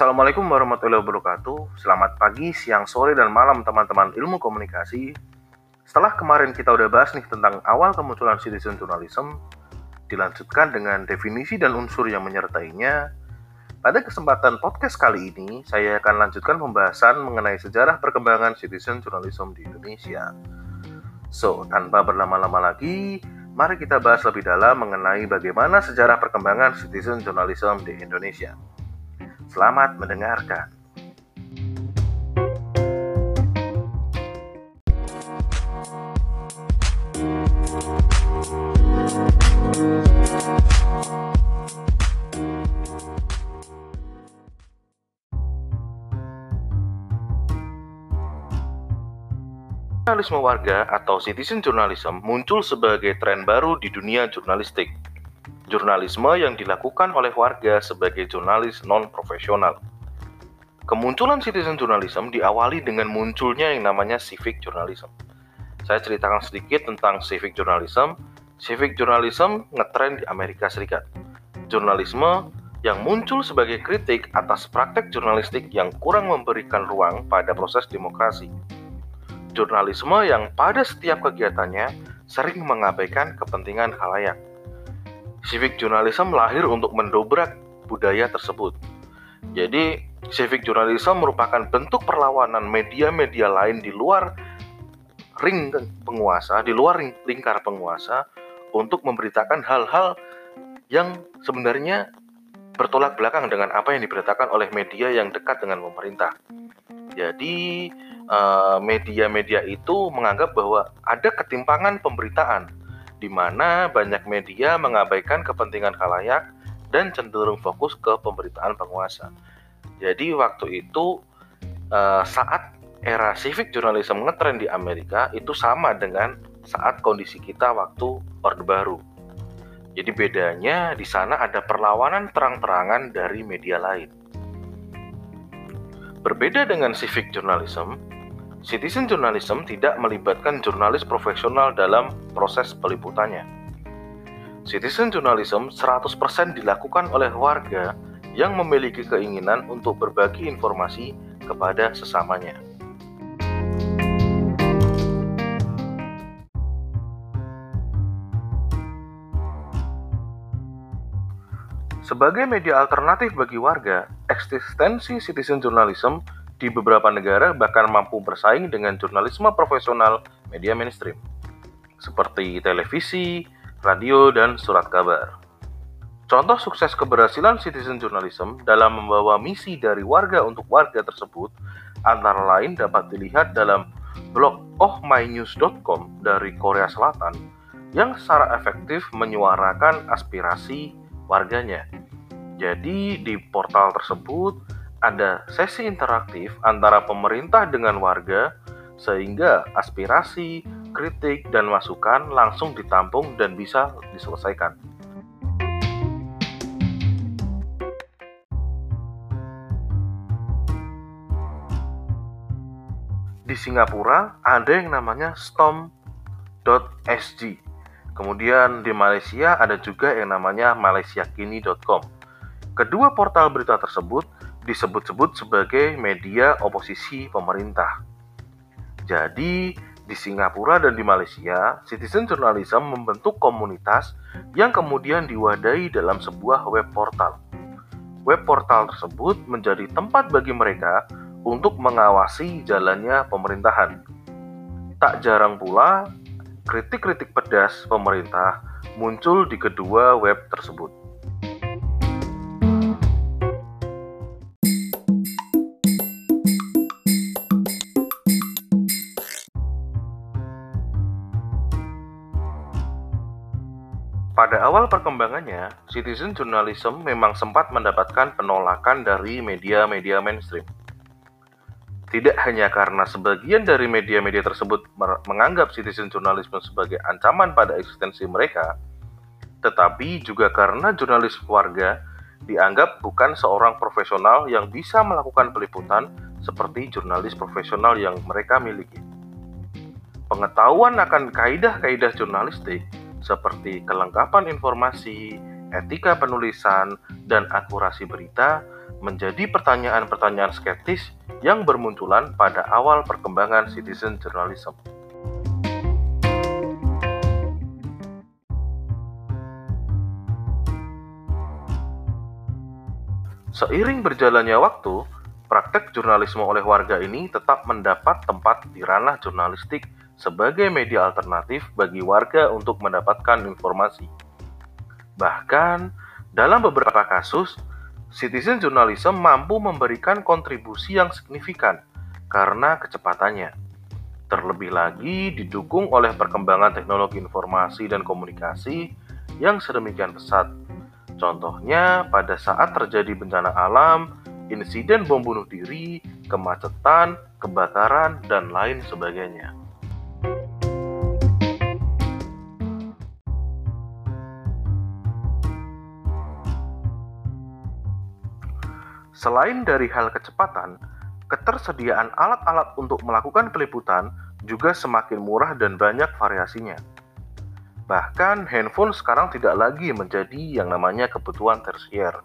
Assalamualaikum warahmatullahi wabarakatuh. Selamat pagi, siang, sore, dan malam teman-teman ilmu komunikasi. Setelah kemarin kita udah bahas nih tentang awal kemunculan citizen journalism, dilanjutkan dengan definisi dan unsur yang menyertainya. Pada kesempatan podcast kali ini, saya akan lanjutkan pembahasan mengenai sejarah perkembangan citizen journalism di Indonesia. So, tanpa berlama-lama lagi, mari kita bahas lebih dalam mengenai bagaimana sejarah perkembangan citizen journalism di Indonesia. Selamat mendengarkan. Jurnalisme warga atau citizen journalism muncul sebagai tren baru di dunia jurnalistik jurnalisme yang dilakukan oleh warga sebagai jurnalis non-profesional. Kemunculan citizen journalism diawali dengan munculnya yang namanya civic journalism. Saya ceritakan sedikit tentang civic journalism. Civic journalism ngetren di Amerika Serikat. Jurnalisme yang muncul sebagai kritik atas praktek jurnalistik yang kurang memberikan ruang pada proses demokrasi. Jurnalisme yang pada setiap kegiatannya sering mengabaikan kepentingan khalayak civic journalism lahir untuk mendobrak budaya tersebut. Jadi, civic journalism merupakan bentuk perlawanan media-media lain di luar ring penguasa, di luar lingkar penguasa untuk memberitakan hal-hal yang sebenarnya bertolak belakang dengan apa yang diberitakan oleh media yang dekat dengan pemerintah. Jadi, eh, media-media itu menganggap bahwa ada ketimpangan pemberitaan di mana banyak media mengabaikan kepentingan khalayak dan cenderung fokus ke pemberitaan penguasa. Jadi waktu itu uh, saat era civic journalism ngetren di Amerika itu sama dengan saat kondisi kita waktu Orde Baru. Jadi bedanya di sana ada perlawanan terang-terangan dari media lain. Berbeda dengan civic journalism, Citizen journalism tidak melibatkan jurnalis profesional dalam proses peliputannya. Citizen journalism 100% dilakukan oleh warga yang memiliki keinginan untuk berbagi informasi kepada sesamanya. Sebagai media alternatif bagi warga, eksistensi citizen journalism di beberapa negara bahkan mampu bersaing dengan jurnalisme profesional media mainstream, seperti televisi, radio, dan surat kabar. Contoh sukses keberhasilan citizen journalism dalam membawa misi dari warga untuk warga tersebut antara lain dapat dilihat dalam blog ohmynews.com dari Korea Selatan yang secara efektif menyuarakan aspirasi warganya. Jadi di portal tersebut ada sesi interaktif antara pemerintah dengan warga sehingga aspirasi, kritik, dan masukan langsung ditampung dan bisa diselesaikan. Di Singapura ada yang namanya storm.sg. Kemudian di Malaysia ada juga yang namanya malaysiakini.com. Kedua portal berita tersebut disebut-sebut sebagai media oposisi pemerintah. Jadi, di Singapura dan di Malaysia, citizen journalism membentuk komunitas yang kemudian diwadahi dalam sebuah web portal. Web portal tersebut menjadi tempat bagi mereka untuk mengawasi jalannya pemerintahan. Tak jarang pula, kritik-kritik pedas pemerintah muncul di kedua web tersebut. Awal perkembangannya, citizen journalism memang sempat mendapatkan penolakan dari media-media mainstream. Tidak hanya karena sebagian dari media-media tersebut menganggap citizen journalism sebagai ancaman pada eksistensi mereka, tetapi juga karena jurnalis warga dianggap bukan seorang profesional yang bisa melakukan peliputan seperti jurnalis profesional yang mereka miliki. Pengetahuan akan kaidah-kaidah jurnalistik seperti kelengkapan informasi, etika penulisan, dan akurasi berita menjadi pertanyaan-pertanyaan skeptis yang bermunculan pada awal perkembangan citizen journalism. Seiring berjalannya waktu, praktek jurnalisme oleh warga ini tetap mendapat tempat di ranah jurnalistik sebagai media alternatif bagi warga untuk mendapatkan informasi. Bahkan, dalam beberapa kasus, citizen journalism mampu memberikan kontribusi yang signifikan karena kecepatannya. Terlebih lagi didukung oleh perkembangan teknologi informasi dan komunikasi yang sedemikian pesat Contohnya, pada saat terjadi bencana alam, insiden bom bunuh diri, kemacetan, kebakaran, dan lain sebagainya. Selain dari hal kecepatan, ketersediaan alat-alat untuk melakukan peliputan juga semakin murah dan banyak variasinya. Bahkan handphone sekarang tidak lagi menjadi yang namanya kebutuhan tersier.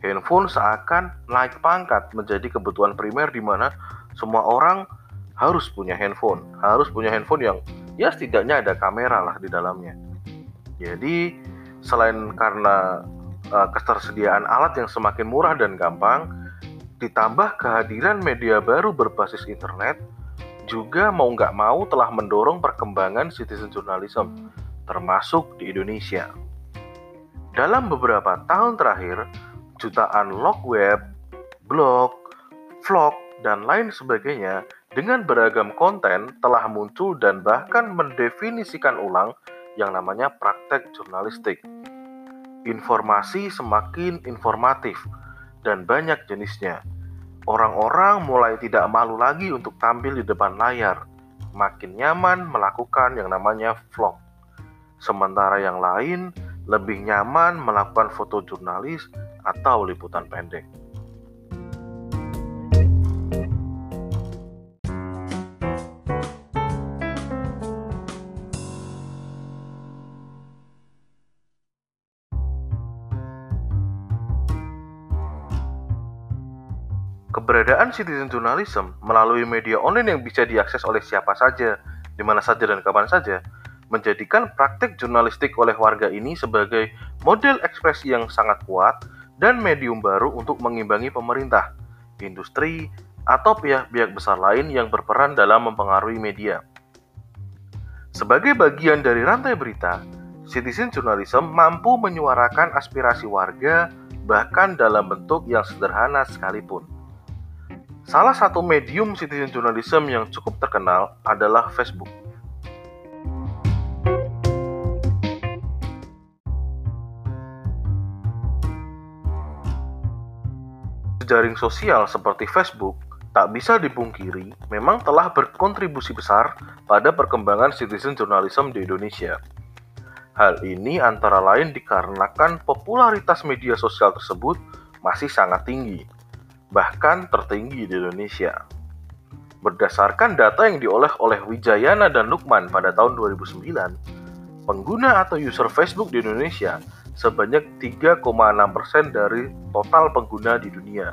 Handphone seakan naik pangkat menjadi kebutuhan primer di mana semua orang harus punya handphone, harus punya handphone yang ya setidaknya ada kamera lah di dalamnya. Jadi selain karena uh, ketersediaan alat yang semakin murah dan gampang, ditambah kehadiran media baru berbasis internet, juga mau nggak mau telah mendorong perkembangan citizen journalism, termasuk di Indonesia. Dalam beberapa tahun terakhir, jutaan log web, blog, vlog, dan lain sebagainya dengan beragam konten telah muncul dan bahkan mendefinisikan ulang yang namanya praktek jurnalistik. Informasi semakin informatif dan banyak jenisnya Orang-orang mulai tidak malu lagi untuk tampil di depan layar, makin nyaman melakukan yang namanya vlog. Sementara yang lain lebih nyaman melakukan foto jurnalis atau liputan pendek. Keberadaan citizen journalism melalui media online yang bisa diakses oleh siapa saja, di mana saja dan kapan saja, menjadikan praktik jurnalistik oleh warga ini sebagai model ekspresi yang sangat kuat dan medium baru untuk mengimbangi pemerintah, industri, atau pihak-pihak besar lain yang berperan dalam mempengaruhi media. Sebagai bagian dari rantai berita, citizen journalism mampu menyuarakan aspirasi warga bahkan dalam bentuk yang sederhana sekalipun. Salah satu medium citizen journalism yang cukup terkenal adalah Facebook. Jaring sosial seperti Facebook tak bisa dipungkiri memang telah berkontribusi besar pada perkembangan citizen journalism di Indonesia. Hal ini antara lain dikarenakan popularitas media sosial tersebut masih sangat tinggi bahkan tertinggi di Indonesia. Berdasarkan data yang diolah oleh Wijayana dan Lukman pada tahun 2009, pengguna atau user Facebook di Indonesia sebanyak 3,6% dari total pengguna di dunia.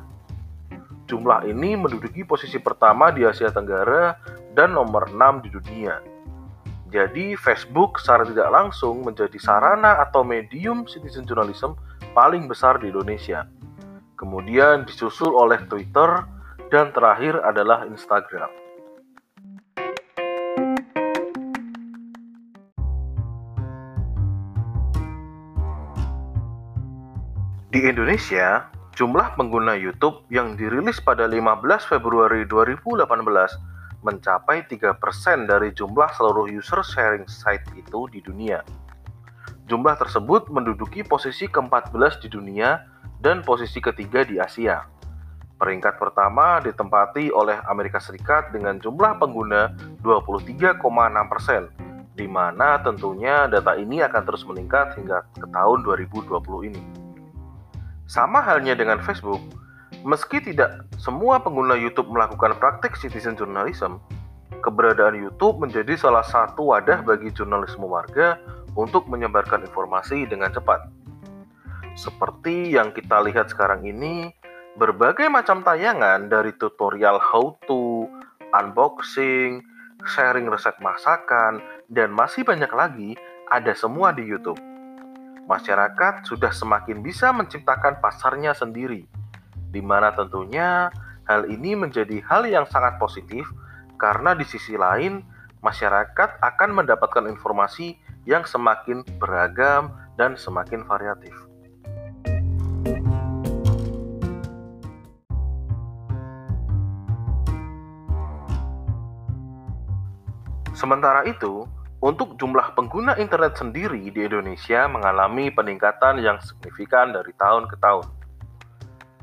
Jumlah ini menduduki posisi pertama di Asia Tenggara dan nomor 6 di dunia. Jadi Facebook secara tidak langsung menjadi sarana atau medium citizen journalism paling besar di Indonesia kemudian disusul oleh Twitter, dan terakhir adalah Instagram. Di Indonesia, jumlah pengguna YouTube yang dirilis pada 15 Februari 2018 mencapai 3% dari jumlah seluruh user sharing site itu di dunia. Jumlah tersebut menduduki posisi ke-14 di dunia dan posisi ketiga di Asia. Peringkat pertama ditempati oleh Amerika Serikat dengan jumlah pengguna 23,6 persen, di mana tentunya data ini akan terus meningkat hingga ke tahun 2020 ini. Sama halnya dengan Facebook, meski tidak semua pengguna YouTube melakukan praktik citizen journalism, keberadaan YouTube menjadi salah satu wadah bagi jurnalisme warga untuk menyebarkan informasi dengan cepat. Seperti yang kita lihat sekarang ini, Berbagai macam tayangan dari tutorial how to, unboxing, sharing resep masakan, dan masih banyak lagi ada semua di YouTube. Masyarakat sudah semakin bisa menciptakan pasarnya sendiri, di mana tentunya hal ini menjadi hal yang sangat positif karena di sisi lain masyarakat akan mendapatkan informasi yang semakin beragam dan semakin variatif. Sementara itu, untuk jumlah pengguna internet sendiri di Indonesia mengalami peningkatan yang signifikan dari tahun ke tahun.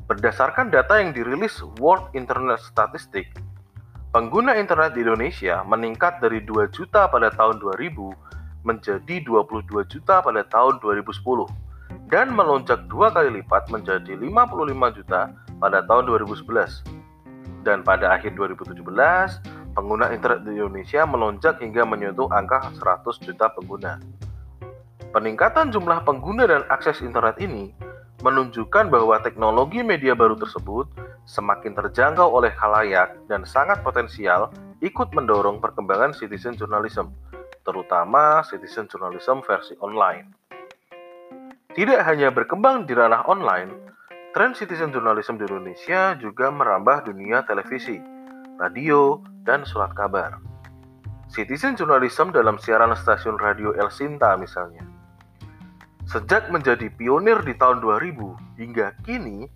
Berdasarkan data yang dirilis World Internet Statistic, pengguna internet di Indonesia meningkat dari 2 juta pada tahun 2000 menjadi 22 juta pada tahun 2010 dan melonjak dua kali lipat menjadi 55 juta pada tahun 2011. Dan pada akhir 2017, pengguna internet di Indonesia melonjak hingga menyentuh angka 100 juta pengguna. Peningkatan jumlah pengguna dan akses internet ini menunjukkan bahwa teknologi media baru tersebut semakin terjangkau oleh khalayak dan sangat potensial ikut mendorong perkembangan citizen journalism, terutama citizen journalism versi online. Tidak hanya berkembang di ranah online, tren citizen journalism di Indonesia juga merambah dunia televisi, radio, dan surat kabar. Citizen journalism dalam siaran stasiun radio El Sinta misalnya. Sejak menjadi pionir di tahun 2000 hingga kini,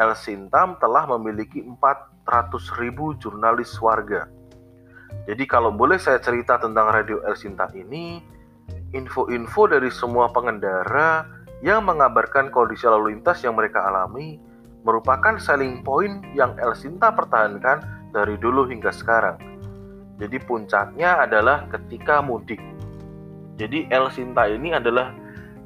El Sintam telah memiliki 400 ribu jurnalis warga. Jadi kalau boleh saya cerita tentang Radio El Sinta ini, info-info dari semua pengendara yang mengabarkan kondisi lalu lintas yang mereka alami merupakan selling point yang El Sinta pertahankan dari dulu hingga sekarang. Jadi puncaknya adalah ketika mudik. Jadi El Sinta ini adalah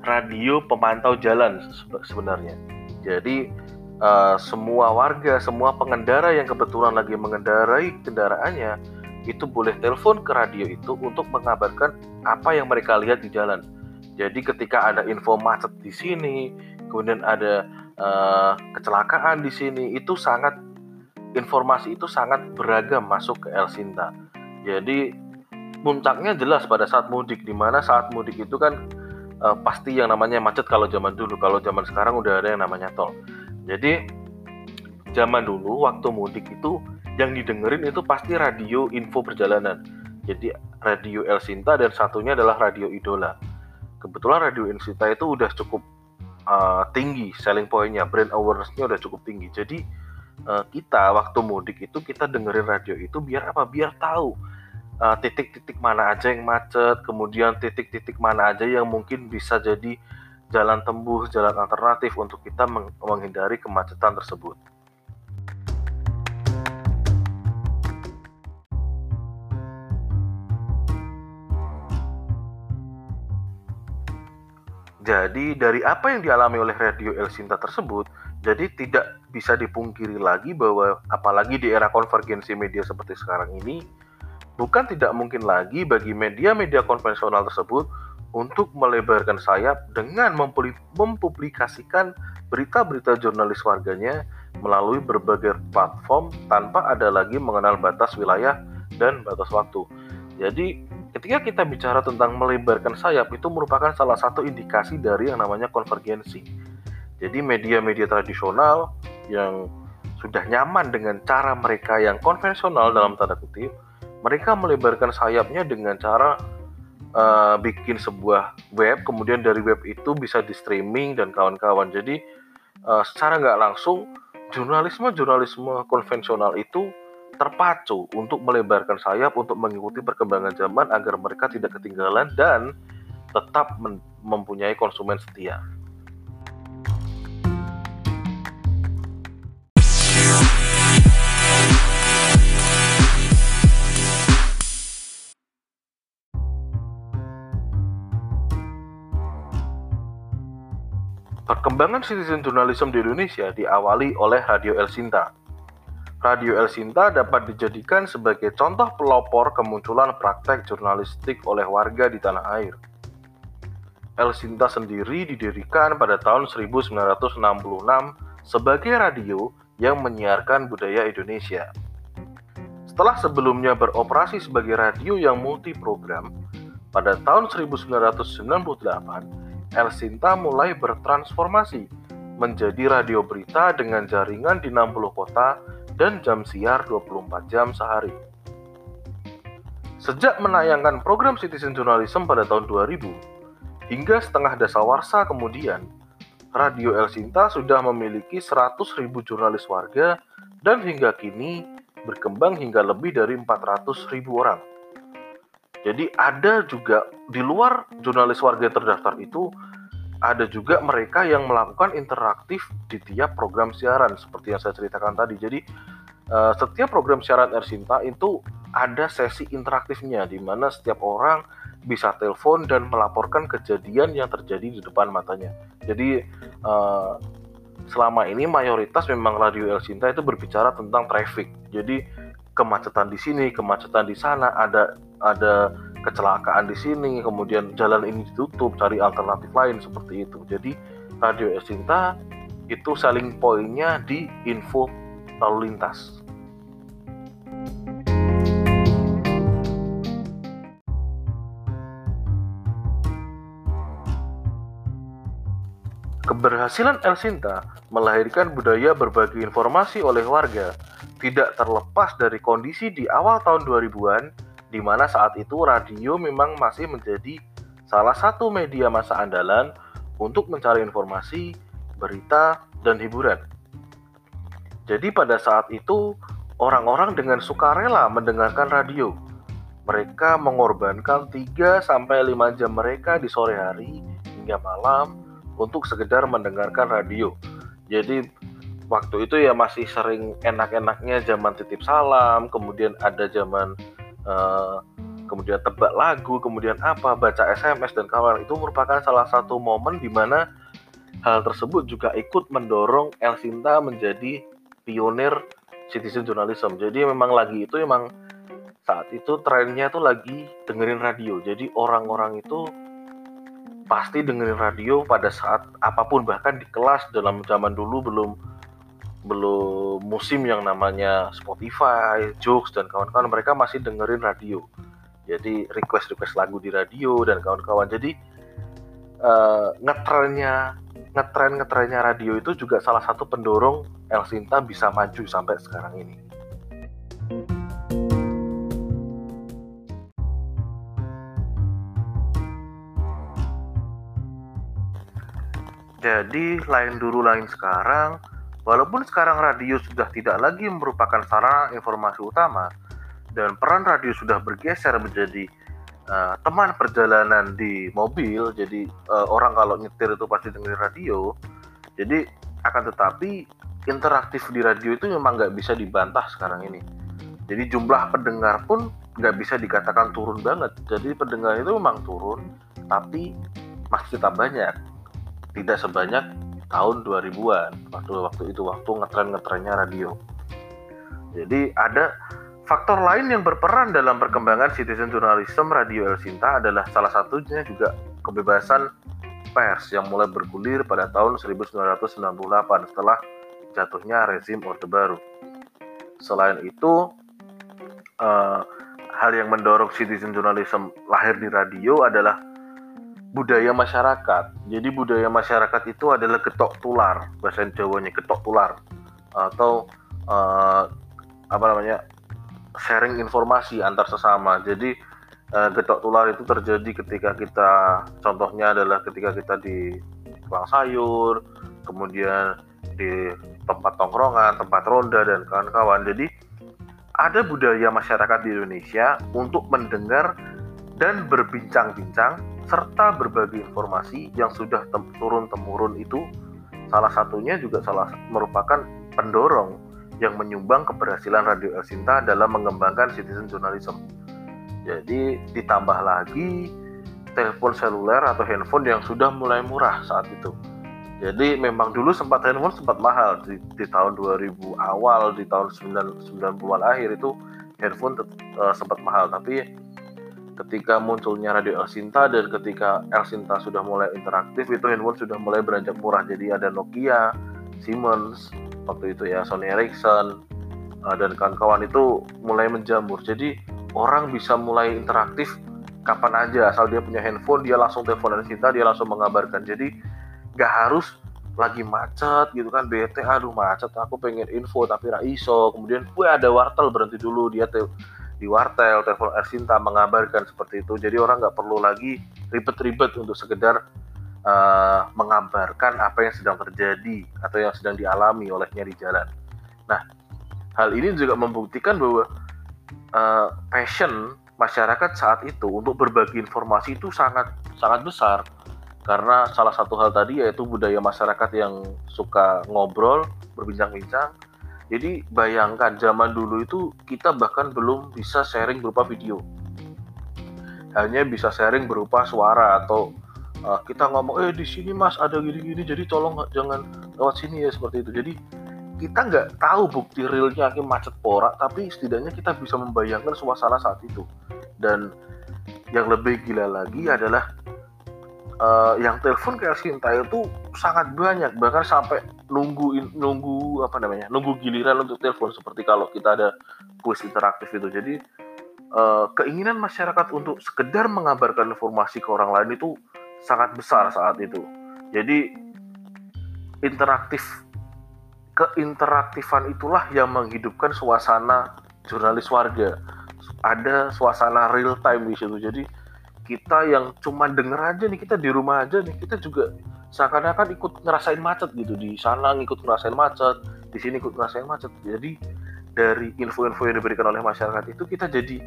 radio pemantau jalan sebenarnya. Jadi uh, semua warga, semua pengendara yang kebetulan lagi mengendarai kendaraannya itu boleh telepon ke radio itu untuk mengabarkan apa yang mereka lihat di jalan. Jadi ketika ada info macet di sini, kemudian ada uh, kecelakaan di sini, itu sangat informasi itu sangat beragam masuk ke El Sinta. Jadi puncaknya jelas pada saat mudik, di mana saat mudik itu kan uh, pasti yang namanya macet kalau zaman dulu. Kalau zaman sekarang udah ada yang namanya tol. Jadi zaman dulu waktu mudik itu yang didengerin itu pasti radio info perjalanan. Jadi radio El Sinta dan satunya adalah radio Idola. Kebetulan radio El Sinta itu udah cukup uh, tinggi selling pointnya, brand awarenessnya udah cukup tinggi. Jadi uh, kita waktu mudik itu kita dengerin radio itu biar apa? Biar tahu eh, titik-titik uh, mana aja yang macet, kemudian titik-titik mana aja yang mungkin bisa jadi jalan tembus, jalan alternatif untuk kita menghindari kemacetan tersebut. Jadi dari apa yang dialami oleh Radio El Sinta tersebut, jadi tidak bisa dipungkiri lagi bahwa apalagi di era konvergensi media seperti sekarang ini, bukan tidak mungkin lagi bagi media-media konvensional tersebut untuk melebarkan sayap dengan mempublikasikan berita-berita jurnalis warganya melalui berbagai platform tanpa ada lagi mengenal batas wilayah dan batas waktu. Jadi Ketika kita bicara tentang melebarkan sayap itu merupakan salah satu indikasi dari yang namanya konvergensi. Jadi media-media tradisional yang sudah nyaman dengan cara mereka yang konvensional dalam tanda kutip, mereka melebarkan sayapnya dengan cara uh, bikin sebuah web, kemudian dari web itu bisa di streaming dan kawan-kawan. Jadi uh, secara nggak langsung jurnalisme-jurnalisme konvensional itu terpacu untuk melebarkan sayap untuk mengikuti perkembangan zaman agar mereka tidak ketinggalan dan tetap mempunyai konsumen setia. Perkembangan citizen journalism di Indonesia diawali oleh Radio El Sinta Radio El Sinta dapat dijadikan sebagai contoh pelopor kemunculan praktek jurnalistik oleh warga di tanah air. El Sinta sendiri didirikan pada tahun 1966 sebagai radio yang menyiarkan budaya Indonesia. Setelah sebelumnya beroperasi sebagai radio yang multi program, pada tahun 1998, El Sinta mulai bertransformasi menjadi radio berita dengan jaringan di 60 kota dan jam siar 24 jam sehari. Sejak menayangkan program Citizen Journalism pada tahun 2000, hingga setengah dasawarsa kemudian, Radio El Sinta sudah memiliki 100.000 jurnalis warga dan hingga kini berkembang hingga lebih dari 400.000 orang. Jadi ada juga di luar jurnalis warga terdaftar itu ada juga mereka yang melakukan interaktif di tiap program siaran seperti yang saya ceritakan tadi. Jadi uh, setiap program siaran Ersinta itu ada sesi interaktifnya di mana setiap orang bisa telepon dan melaporkan kejadian yang terjadi di depan matanya. Jadi uh, selama ini mayoritas memang radio El Sinta itu berbicara tentang traffic. Jadi kemacetan di sini, kemacetan di sana, ada ada kecelakaan di sini, kemudian jalan ini ditutup, cari alternatif lain seperti itu. Jadi radio El Sinta itu selling pointnya di info lalu lintas. Keberhasilan El Sinta melahirkan budaya berbagi informasi oleh warga tidak terlepas dari kondisi di awal tahun 2000-an di mana saat itu radio memang masih menjadi salah satu media masa andalan untuk mencari informasi, berita, dan hiburan. Jadi pada saat itu orang-orang dengan sukarela mendengarkan radio. Mereka mengorbankan 3 sampai 5 jam mereka di sore hari hingga malam untuk sekedar mendengarkan radio. Jadi waktu itu ya masih sering enak-enaknya zaman titip salam, kemudian ada zaman uh, kemudian tebak lagu, kemudian apa, baca SMS dan kawan itu merupakan salah satu momen di mana hal tersebut juga ikut mendorong El Sinta menjadi pionir citizen journalism. Jadi memang lagi itu memang saat itu trennya tuh lagi dengerin radio. Jadi orang-orang itu pasti dengerin radio pada saat apa pun bahkan di kelas dalam zaman dulu belum belum musim yang namanya Spotify, Joox dan kawan-kawan mereka masih dengerin radio. Jadi request request lagu di radio dan kawan-kawan. Jadi uh, ngetrennya ngetren ngetrennya radio itu juga salah satu pendorong El Sinta bisa maju sampai sekarang ini. Jadi lain dulu lain sekarang, walaupun sekarang radio sudah tidak lagi merupakan sarana informasi utama dan peran radio sudah bergeser menjadi uh, teman perjalanan di mobil, jadi uh, orang kalau nyetir itu pasti dengerin radio. Jadi akan tetapi interaktif di radio itu memang nggak bisa dibantah sekarang ini. Jadi jumlah pendengar pun nggak bisa dikatakan turun banget. Jadi pendengar itu memang turun, tapi masih tetap banyak tidak sebanyak tahun 2000-an waktu waktu itu waktu ngetren ngetrennya radio. Jadi ada faktor lain yang berperan dalam perkembangan citizen journalism radio El Sinta adalah salah satunya juga kebebasan pers yang mulai bergulir pada tahun 1998 setelah jatuhnya rezim Orde Baru. Selain itu, uh, hal yang mendorong citizen journalism lahir di radio adalah budaya masyarakat. Jadi budaya masyarakat itu adalah ketok tular, bahasa Jawanya ketok tular atau uh, apa namanya sharing informasi antar sesama. Jadi uh, getok tular itu terjadi ketika kita contohnya adalah ketika kita di tukang sayur, kemudian di tempat tongkrongan, tempat ronda dan kawan-kawan. Jadi ada budaya masyarakat di Indonesia untuk mendengar dan berbincang-bincang serta berbagi informasi yang sudah turun temurun itu salah satunya juga salah merupakan pendorong yang menyumbang keberhasilan Radio El Sinta dalam mengembangkan citizen journalism. Jadi ditambah lagi telepon seluler atau handphone yang sudah mulai murah saat itu. Jadi memang dulu sempat handphone sempat mahal di, di tahun 2000 awal, di tahun 90-an akhir itu handphone uh, sempat mahal, tapi ketika munculnya radio El Sinta dan ketika El Sinta sudah mulai interaktif itu handphone sudah mulai beranjak murah. Jadi ada Nokia, Siemens, waktu itu ya Sony Ericsson uh, dan kawan-kawan itu mulai menjamur. Jadi orang bisa mulai interaktif kapan aja. Asal dia punya handphone dia langsung telepon dan cinta dia langsung mengabarkan. Jadi nggak harus lagi macet gitu kan bete aduh macet aku pengen info tapi ra iso. Kemudian gue ada wartel berhenti dulu. Dia di wartel telepon Ersinta mengabarkan seperti itu. Jadi orang nggak perlu lagi ribet-ribet untuk sekedar uh, mengabarkan apa yang sedang terjadi atau yang sedang dialami olehnya di jalan. Nah hal ini juga membuktikan bahwa uh, passion masyarakat saat itu untuk berbagi informasi itu sangat sangat besar. Karena salah satu hal tadi yaitu budaya masyarakat yang suka ngobrol berbincang-bincang jadi bayangkan zaman dulu itu kita bahkan belum bisa sharing berupa video. Hanya bisa sharing berupa suara atau uh, kita ngomong eh di sini mas ada gini-gini jadi tolong jangan lewat sini ya seperti itu. Jadi kita nggak tahu bukti realnya akhirnya macet porak tapi setidaknya kita bisa membayangkan suasana saat itu. Dan yang lebih gila lagi adalah uh, yang telepon ke Sinta itu sangat banyak bahkan sampai nunggu nunggu apa namanya nunggu giliran untuk telepon seperti kalau kita ada kuis interaktif itu jadi uh, keinginan masyarakat untuk sekedar mengabarkan informasi ke orang lain itu sangat besar saat itu jadi interaktif keinteraktifan itulah yang menghidupkan suasana jurnalis warga. Ada suasana real time di situ. Jadi kita yang cuma denger aja nih, kita di rumah aja nih, kita juga seakan-akan ikut ngerasain macet gitu. Di sana ngikut ngerasain macet, di sini ikut ngerasain macet. Jadi dari info-info yang diberikan oleh masyarakat itu kita jadi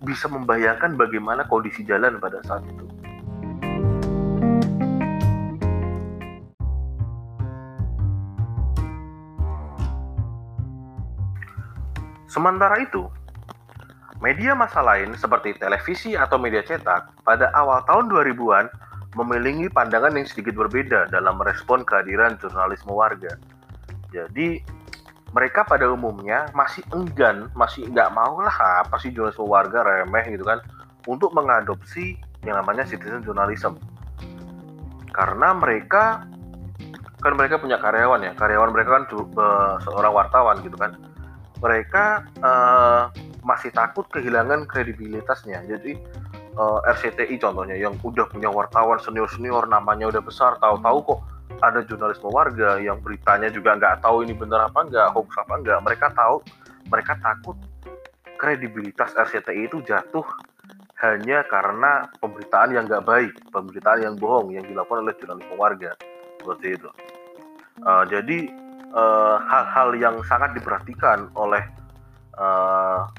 bisa membayangkan bagaimana kondisi jalan pada saat itu. Sementara itu, media massa lain seperti televisi atau media cetak pada awal tahun 2000-an memiliki pandangan yang sedikit berbeda dalam merespon kehadiran jurnalisme warga. Jadi, mereka pada umumnya masih enggan, masih nggak mau lah apa sih jurnalisme warga remeh gitu kan, untuk mengadopsi yang namanya citizen journalism. Karena mereka kan mereka punya karyawan ya, karyawan mereka kan seorang wartawan gitu kan mereka uh, masih takut kehilangan kredibilitasnya. Jadi uh, eh, RCTI contohnya yang udah punya wartawan senior-senior namanya udah besar, tahu-tahu kok ada jurnalisme warga yang beritanya juga nggak tahu ini benar apa nggak, hoax apa nggak. Mereka tahu, mereka takut kredibilitas RCTI itu jatuh hanya karena pemberitaan yang nggak baik, pemberitaan yang bohong yang dilakukan oleh jurnalisme warga seperti itu. Uh, jadi Eh, hal-hal uh, yang sangat diperhatikan oleh eh,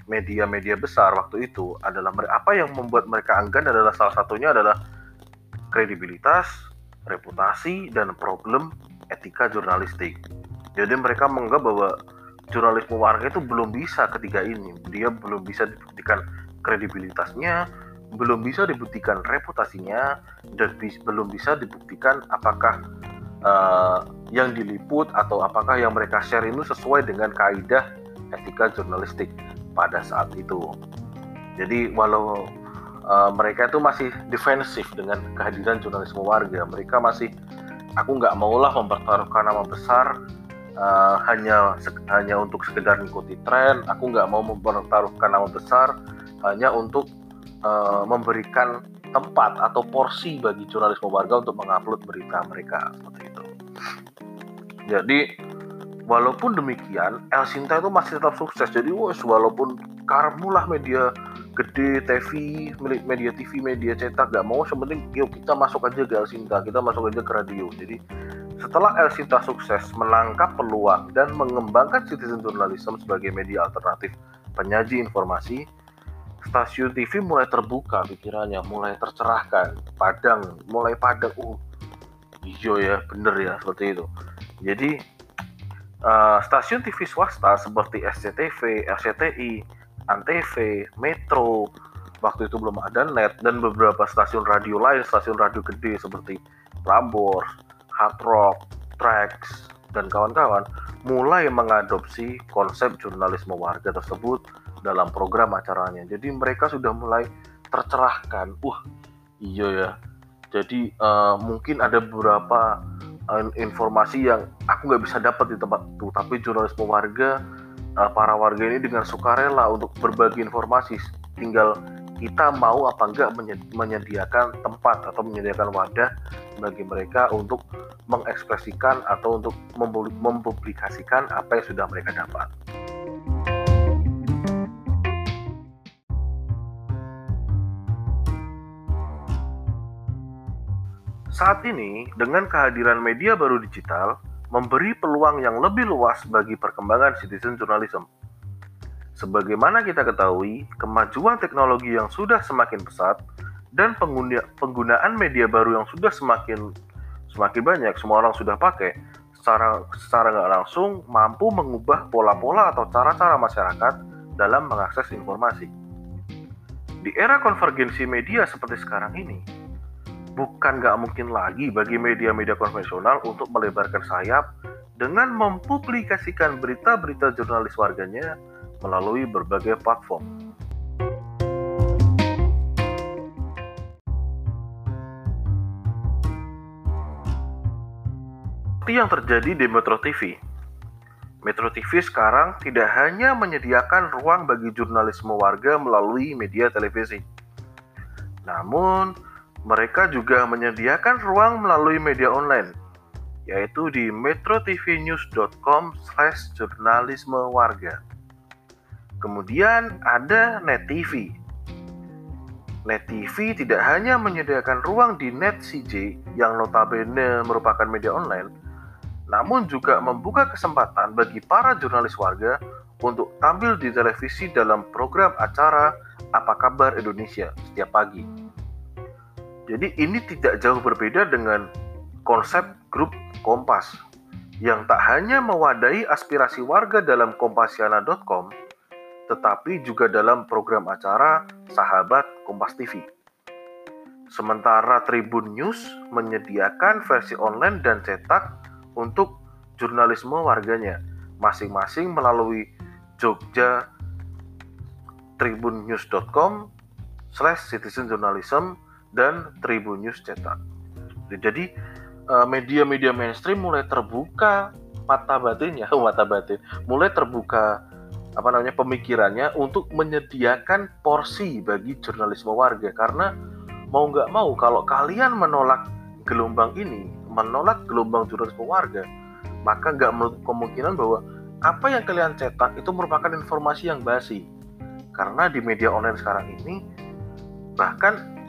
media-media uh, besar waktu itu adalah apa yang membuat mereka enggan adalah salah satunya adalah kredibilitas, reputasi, dan problem etika jurnalistik. Jadi mereka menganggap bahwa jurnalisme warga itu belum bisa ketiga ini. Dia belum bisa dibuktikan kredibilitasnya, belum bisa dibuktikan reputasinya, dan belum bisa dibuktikan apakah uh, yang diliput atau apakah yang mereka share itu sesuai dengan kaidah etika jurnalistik pada saat itu. Jadi walau uh, mereka itu masih defensif dengan kehadiran jurnalisme warga, mereka masih aku nggak maulah mempertaruhkan nama besar uh, hanya hanya untuk sekedar mengikuti tren, aku nggak mau mempertaruhkan nama besar hanya untuk uh, memberikan tempat atau porsi bagi jurnalisme warga untuk mengupload berita mereka seperti itu. Jadi walaupun demikian, El Sinta itu masih tetap sukses. Jadi wes walaupun karmulah media gede TV, media TV, media cetak gak mau sebenarnya yuk kita masuk aja ke El Sinta, kita masuk aja ke radio. Jadi setelah El Sinta sukses menangkap peluang dan mengembangkan citizen journalism sebagai media alternatif penyaji informasi, stasiun TV mulai terbuka pikirannya, mulai tercerahkan, padang, mulai padang. Uh, hijau ya bener ya seperti itu jadi uh, stasiun TV swasta seperti SCTV, RCTI, Antv, Metro waktu itu belum ada net dan beberapa stasiun radio lain stasiun radio gede seperti Prambors, Hard Rock, Trax dan kawan-kawan mulai mengadopsi konsep jurnalisme warga tersebut dalam program acaranya. Jadi mereka sudah mulai tercerahkan. Wah, iya ya jadi uh, mungkin ada beberapa informasi yang aku nggak bisa dapat di tempat itu tapi jurnalisme warga uh, para warga ini dengan sukarela untuk berbagi informasi tinggal kita mau apa enggak menyediakan tempat atau menyediakan wadah bagi mereka untuk mengekspresikan atau untuk mempublikasikan apa yang sudah mereka dapat. Saat ini, dengan kehadiran media baru digital, memberi peluang yang lebih luas bagi perkembangan citizen journalism. Sebagaimana kita ketahui, kemajuan teknologi yang sudah semakin pesat dan penggunaan media baru yang sudah semakin semakin banyak, semua orang sudah pakai, secara secara nggak langsung mampu mengubah pola-pola atau cara-cara masyarakat dalam mengakses informasi. Di era konvergensi media seperti sekarang ini, bukan nggak mungkin lagi bagi media-media konvensional untuk melebarkan sayap dengan mempublikasikan berita-berita jurnalis warganya melalui berbagai platform. Seperti yang terjadi di Metro TV. Metro TV sekarang tidak hanya menyediakan ruang bagi jurnalisme warga melalui media televisi. Namun, mereka juga menyediakan ruang melalui media online, yaitu di metrotvnews.com slash jurnalisme warga. Kemudian ada Net TV. Net TV tidak hanya menyediakan ruang di Net CJ yang notabene merupakan media online, namun juga membuka kesempatan bagi para jurnalis warga untuk tampil di televisi dalam program acara Apa Kabar Indonesia setiap pagi. Jadi ini tidak jauh berbeda dengan konsep grup Kompas yang tak hanya mewadahi aspirasi warga dalam kompasiana.com tetapi juga dalam program acara Sahabat Kompas TV. Sementara Tribun News menyediakan versi online dan cetak untuk jurnalisme warganya, masing-masing melalui Jogja tribunnews.com slash dan Tribun News cetak. Jadi eh, media-media mainstream mulai terbuka mata batinnya, mata batin, mulai terbuka apa namanya pemikirannya untuk menyediakan porsi bagi jurnalisme warga karena mau nggak mau kalau kalian menolak gelombang ini, menolak gelombang jurnalisme warga, maka nggak menutup kemungkinan bahwa apa yang kalian cetak itu merupakan informasi yang basi. Karena di media online sekarang ini bahkan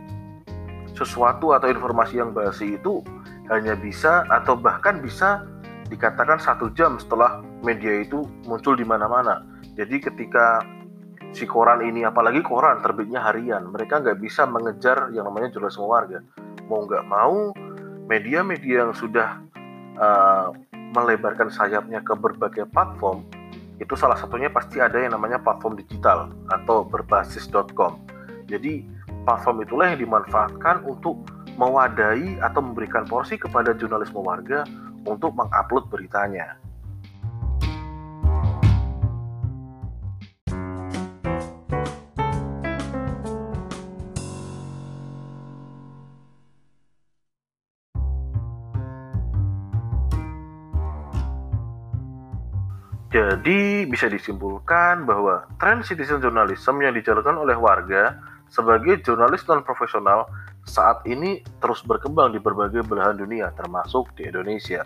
sesuatu atau informasi yang basi itu hanya bisa atau bahkan bisa dikatakan satu jam setelah media itu muncul di mana-mana. Jadi ketika si koran ini, apalagi koran terbitnya harian, mereka nggak bisa mengejar yang namanya jurnalisme warga. Mau nggak mau, media-media yang sudah uh, melebarkan sayapnya ke berbagai platform, itu salah satunya pasti ada yang namanya platform digital atau berbasis.com. Jadi platform itulah yang dimanfaatkan untuk mewadahi atau memberikan porsi kepada jurnalisme warga untuk mengupload beritanya. Jadi bisa disimpulkan bahwa tren citizen journalism yang dijalankan oleh warga sebagai jurnalis non profesional saat ini terus berkembang di berbagai belahan dunia termasuk di Indonesia.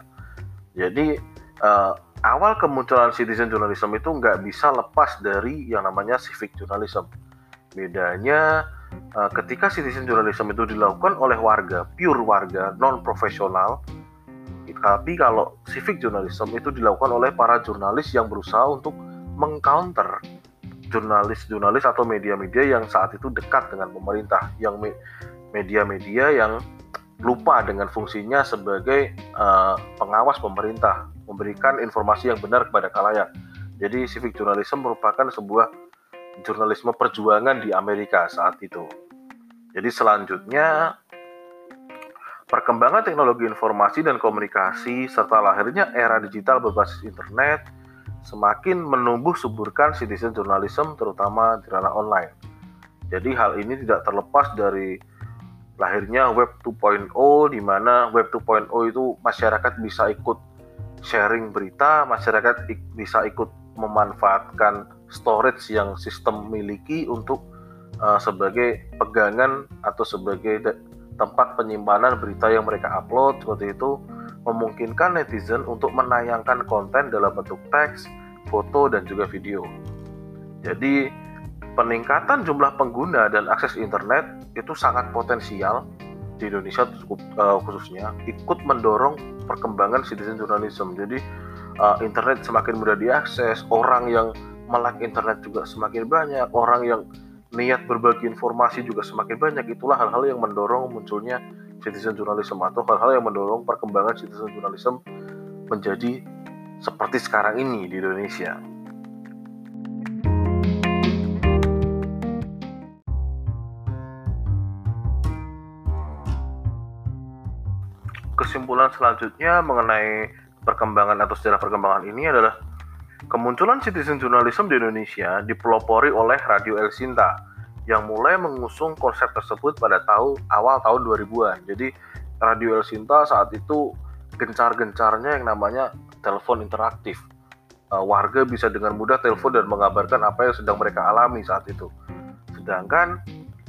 Jadi uh, awal kemunculan citizen journalism itu nggak bisa lepas dari yang namanya civic journalism. Bedanya uh, ketika citizen journalism itu dilakukan oleh warga, pure warga, non profesional, tapi kalau civic journalism itu dilakukan oleh para jurnalis yang berusaha untuk mengcounter jurnalis-jurnalis atau media-media yang saat itu dekat dengan pemerintah, yang media-media yang lupa dengan fungsinya sebagai uh, pengawas pemerintah, memberikan informasi yang benar kepada kalayak. Jadi civic journalism merupakan sebuah jurnalisme perjuangan di Amerika saat itu. Jadi selanjutnya perkembangan teknologi informasi dan komunikasi serta lahirnya era digital berbasis internet semakin menumbuh suburkan citizen journalism terutama di ranah online. Jadi hal ini tidak terlepas dari lahirnya Web 2.0 di mana Web 2.0 itu masyarakat bisa ikut sharing berita, masyarakat bisa ikut memanfaatkan storage yang sistem miliki untuk uh, sebagai pegangan atau sebagai tempat penyimpanan berita yang mereka upload seperti itu memungkinkan netizen untuk menayangkan konten dalam bentuk teks, foto dan juga video. Jadi peningkatan jumlah pengguna dan akses internet itu sangat potensial di Indonesia uh, khususnya ikut mendorong perkembangan citizen journalism. Jadi uh, internet semakin mudah diakses, orang yang melek internet juga semakin banyak, orang yang niat berbagi informasi juga semakin banyak. Itulah hal-hal yang mendorong munculnya citizen journalism atau hal-hal yang mendorong perkembangan citizen journalism menjadi seperti sekarang ini di Indonesia. kesimpulan selanjutnya mengenai perkembangan atau sejarah perkembangan ini adalah kemunculan citizen journalism di Indonesia dipelopori oleh Radio El Sinta yang mulai mengusung konsep tersebut pada tahun awal tahun 2000-an. Jadi Radio El Sinta saat itu gencar-gencarnya yang namanya telepon interaktif. Uh, warga bisa dengan mudah telepon dan mengabarkan apa yang sedang mereka alami saat itu. Sedangkan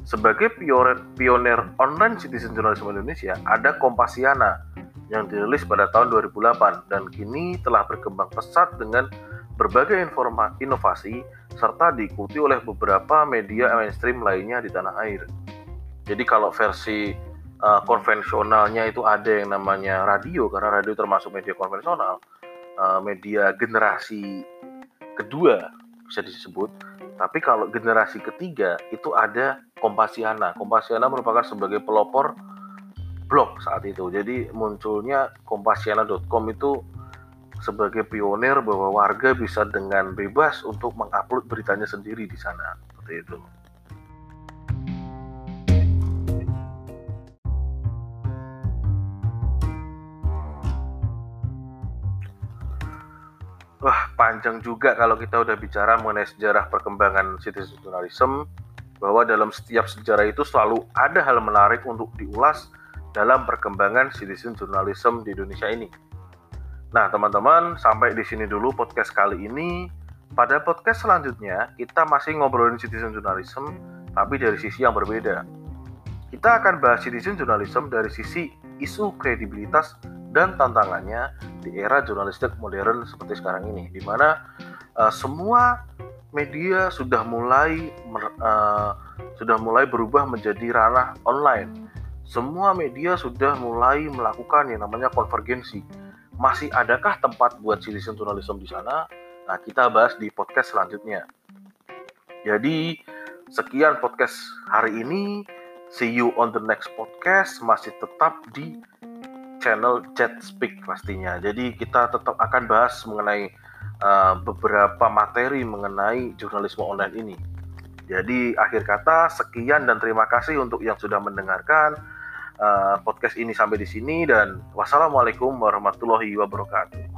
sebagai pionir, pionir online citizen journalism Indonesia, ada Kompasiana yang dirilis pada tahun 2008 dan kini telah berkembang pesat dengan berbagai informasi inovasi serta diikuti oleh beberapa media mainstream lainnya di tanah air. Jadi kalau versi uh, konvensionalnya itu ada yang namanya radio karena radio termasuk media konvensional, uh, media generasi kedua bisa disebut. Tapi kalau generasi ketiga itu ada Kompasiana. Kompasiana merupakan sebagai pelopor blog saat itu. Jadi munculnya kompasiana.com itu sebagai pionir bahwa warga bisa dengan bebas untuk mengupload beritanya sendiri di sana. Seperti itu. Wah, panjang juga kalau kita udah bicara mengenai sejarah perkembangan citizen journalism bahwa dalam setiap sejarah itu selalu ada hal menarik untuk diulas dalam perkembangan citizen journalism di Indonesia ini. Nah, teman-teman, sampai di sini dulu podcast kali ini. Pada podcast selanjutnya, kita masih ngobrolin citizen journalism, tapi dari sisi yang berbeda. Kita akan bahas citizen journalism dari sisi isu kredibilitas dan tantangannya di era jurnalistik modern seperti sekarang ini, di mana uh, semua media sudah mulai uh, sudah mulai berubah menjadi ranah online. Semua media sudah mulai melakukan yang namanya konvergensi. Masih adakah tempat buat citizen journalism di sana? Nah, kita bahas di podcast selanjutnya. Jadi, sekian podcast hari ini. See you on the next podcast. Masih tetap di channel Chat Speak pastinya. Jadi, kita tetap akan bahas mengenai uh, beberapa materi mengenai jurnalisme online ini. Jadi akhir kata sekian dan terima kasih untuk yang sudah mendengarkan uh, podcast ini sampai di sini dan wassalamualaikum warahmatullahi wabarakatuh.